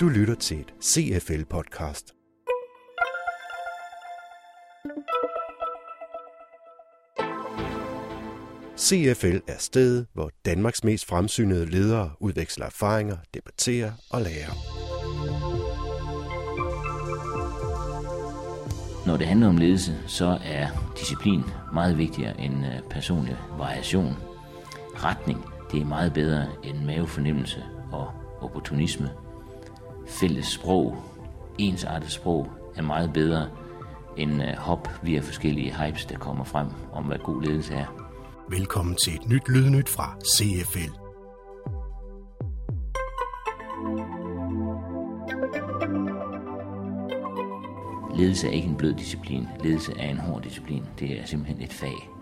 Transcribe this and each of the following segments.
Du lytter til et CFL-podcast. CFL er stedet, hvor Danmarks mest fremsynede ledere udveksler erfaringer, debatterer og lærer. Når det handler om ledelse, så er disciplin meget vigtigere end øh, personlig variation. Retning, det er meget bedre end mavefornemmelse og opportunisme. Fælles sprog, ensartet sprog, er meget bedre end øh, hop via forskellige hypes, der kommer frem om, hvad god ledelse er. Velkommen til et nyt lydnyt fra CFL. Ledelse er ikke en blød disciplin. Ledelse er en hård disciplin. Det er simpelthen et fag.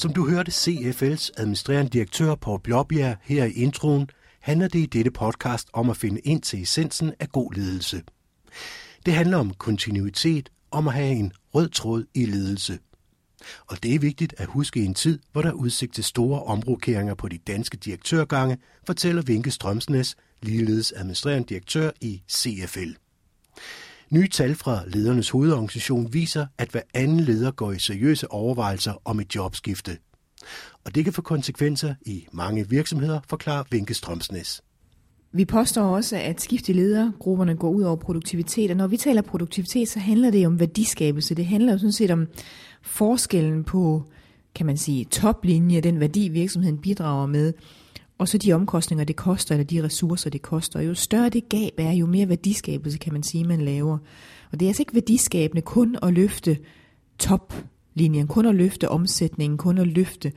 Som du hørte CFL's administrerende direktør Paul Blåbjerg her i introen, handler det i dette podcast om at finde ind til essensen af god ledelse. Det handler om kontinuitet, om at have en rød tråd i ledelse. Og det er vigtigt at huske i en tid, hvor der er udsigt til store omrokeringer på de danske direktørgange, fortæller Vinke Strømsnes, ligeledes administrerende direktør i CFL. Nye tal fra ledernes hovedorganisation viser, at hver anden leder går i seriøse overvejelser om et jobskifte. Og det kan få konsekvenser i mange virksomheder, forklarer Vinke Strømsnes. Vi påstår også, at skift i ledergrupperne går ud over produktivitet, og når vi taler produktivitet, så handler det om værdiskabelse. Det handler jo sådan set om forskellen på, kan man sige, toplinje, den værdi virksomheden bidrager med, og så de omkostninger, det koster, eller de ressourcer, det koster. Og jo større det gab er, jo mere værdiskabelse, kan man sige, man laver. Og det er altså ikke værdiskabende kun at løfte toplinjen, kun at løfte omsætningen, kun at løfte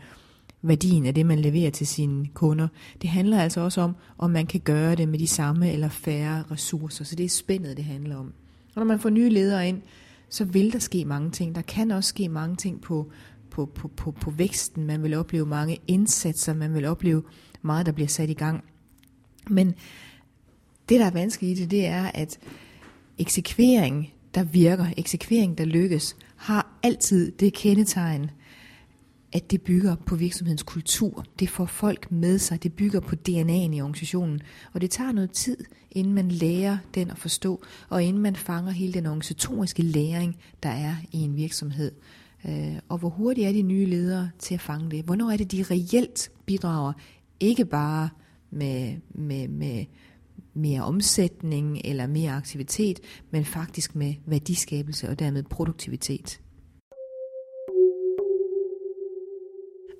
værdien af det, man leverer til sine kunder. Det handler altså også om, om man kan gøre det med de samme eller færre ressourcer. Så det er spændet, det handler om. Og når man får nye ledere ind, så vil der ske mange ting. Der kan også ske mange ting på, på, på, på, på væksten. Man vil opleve mange indsatser. Man vil opleve meget, der bliver sat i gang. Men det, der er vanskeligt i det, det er, at eksekvering, der virker, eksekvering, der lykkes, har altid det kendetegn, at det bygger på virksomhedens kultur. Det får folk med sig. Det bygger på DNA'en i organisationen. Og det tager noget tid, inden man lærer den at forstå, og inden man fanger hele den organisatoriske læring, der er i en virksomhed. Øh, og hvor hurtigt er de nye ledere til at fange det? Hvornår er det, de reelt bidrager? Ikke bare med, med, med mere omsætning eller mere aktivitet, men faktisk med værdiskabelse og dermed produktivitet.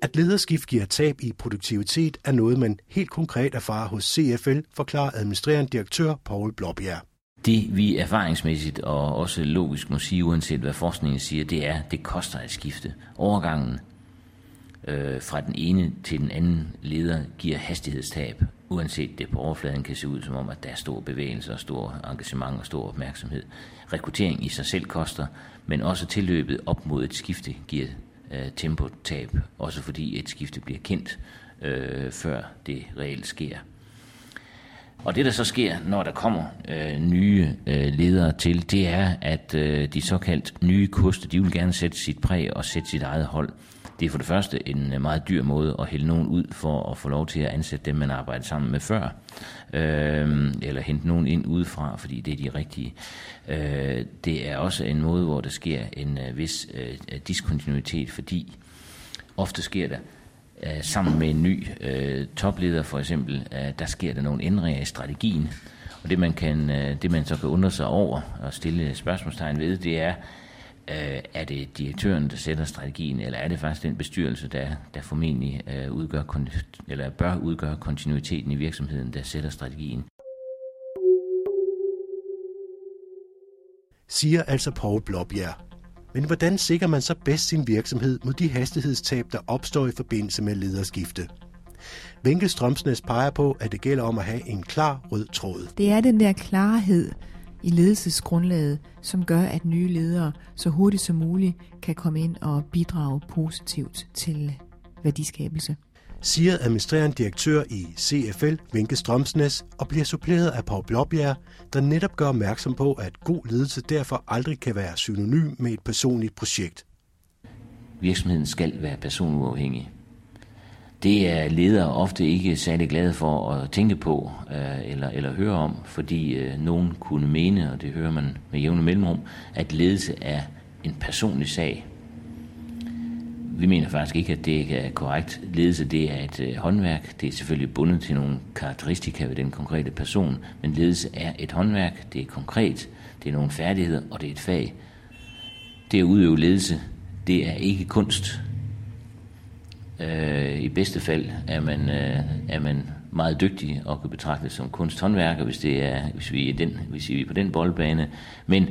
At lederskift giver tab i produktivitet er noget, man helt konkret erfarer hos CFL, forklarer administrerende direktør Paul Blåbjerg. Det vi erfaringsmæssigt og også logisk må sige, uanset hvad forskningen siger, det er, det koster at skifte. Overgangen øh, fra den ene til den anden leder giver hastighedstab, uanset det på overfladen kan se ud som om, at der er stor bevægelse og stor engagement og stor opmærksomhed. Rekruttering i sig selv koster, men også tilløbet op mod et skifte giver øh, tempotab, også fordi et skifte bliver kendt, øh, før det reelt sker. Og det, der så sker, når der kommer øh, nye øh, ledere til, det er, at øh, de såkaldt nye koster, de vil gerne sætte sit præg og sætte sit eget hold. Det er for det første en øh, meget dyr måde at hælde nogen ud for at få lov til at ansætte dem, man arbejder sammen med før. Øh, eller hente nogen ind udefra, fordi det er de rigtige. Øh, det er også en måde, hvor der sker en øh, vis øh, diskontinuitet, fordi ofte sker der Øh, sammen med en ny øh, topleder for eksempel, øh, der sker der nogle ændringer i strategien. Og det man, kan, øh, det man så kan undre sig over og stille spørgsmålstegn ved, det er, øh, er det direktøren, der sætter strategien, eller er det faktisk den bestyrelse, der, der formentlig øh, udgør, eller bør udgøre kontinuiteten i virksomheden, der sætter strategien? Siger altså Paul Blåbjerg. Men hvordan sikrer man så bedst sin virksomhed mod de hastighedstab, der opstår i forbindelse med lederskifte? Vinke Strømsnes peger på, at det gælder om at have en klar rød tråd. Det er den der klarhed i ledelsesgrundlaget, som gør, at nye ledere så hurtigt som muligt kan komme ind og bidrage positivt til værdiskabelse siger administrerende direktør i CFL, Vinke Strømsnes, og bliver suppleret af Paul Blåbjerg, der netop gør opmærksom på, at god ledelse derfor aldrig kan være synonym med et personligt projekt. Virksomheden skal være personuafhængig. Det er ledere ofte ikke særlig glade for at tænke på øh, eller, eller høre om, fordi øh, nogen kunne mene, og det hører man med jævne mellemrum, at ledelse er en personlig sag. Vi mener faktisk ikke, at det er korrekt. Ledelse det er et øh, håndværk. Det er selvfølgelig bundet til nogle karakteristika ved den konkrete person, men ledelse er et håndværk. Det er konkret. Det er nogle færdigheder, og det er et fag. Det at udøve ledelse, det er ikke kunst. Øh, I bedste fald er man, øh, er man meget dygtig og kan betragtes som kunsthåndværker, hvis, det er, hvis, vi er den, hvis vi er på den boldbane. Men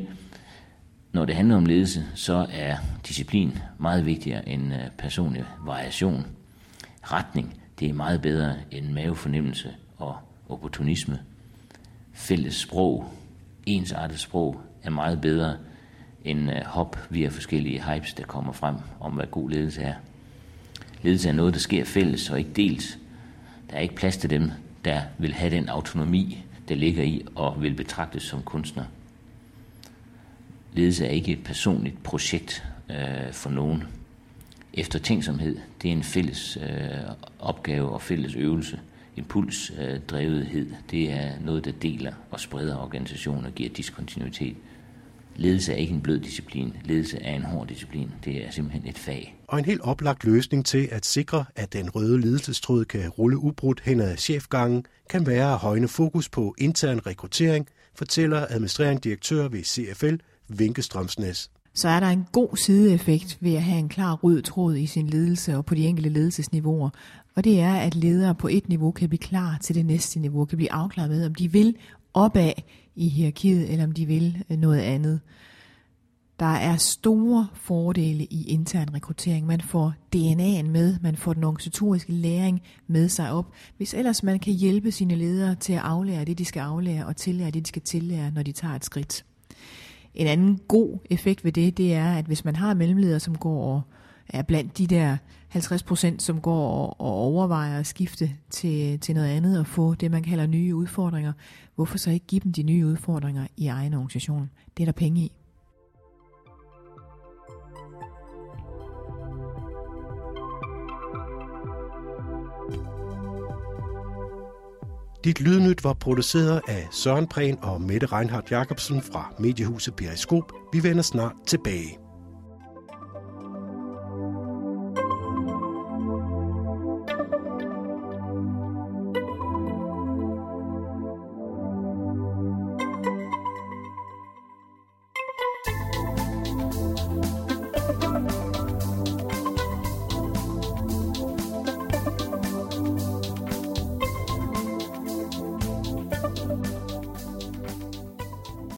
når det handler om ledelse, så er disciplin meget vigtigere end øh, personlig variation. Retning, det er meget bedre end mavefornemmelse og opportunisme. Fælles sprog, ensartet sprog, er meget bedre end øh, hop via forskellige hypes, der kommer frem om, hvad god ledelse er. Ledelse er noget, der sker fælles og ikke delt. Der er ikke plads til dem, der vil have den autonomi, der ligger i og vil betragtes som kunstner. Ledelse er ikke et personligt projekt øh, for nogen. Eftertænksomhed, det er en fælles øh, opgave og fælles øvelse. Impulsdrevethed, øh, det er noget, der deler og spreder organisationer og giver diskontinuitet. Ledelse er ikke en blød disciplin. Ledelse er en hård disciplin. Det er simpelthen et fag. Og en helt oplagt løsning til at sikre, at den røde ledelsestråd kan rulle ubrudt hen ad chefgangen, kan være at højne fokus på intern rekruttering, fortæller administrerende direktør ved CFL, Vinkestrømsnæs. Så er der en god sideeffekt ved at have en klar rød tråd i sin ledelse og på de enkelte ledelsesniveauer. Og det er, at ledere på et niveau kan blive klar til det næste niveau, kan blive afklaret med, om de vil opad i hierarkiet, eller om de vil øh, noget andet. Der er store fordele i intern rekruttering. Man får DNA'en med, man får den organisatoriske læring med sig op, hvis ellers man kan hjælpe sine ledere til at aflære det, de skal aflære, og tillære det, de skal tillære, når de tager et skridt. En anden god effekt ved det, det er, at hvis man har mellemledere, som går og er blandt de der 50 procent, som går og, og overvejer at skifte til, til noget andet og få det, man kalder nye udfordringer, hvorfor så ikke give dem de nye udfordringer i egen organisation? Det er der penge i. Dit lydnyt var produceret af Søren Prehn og Mette Reinhardt Jacobsen fra mediehuset Periskop. Vi vender snart tilbage.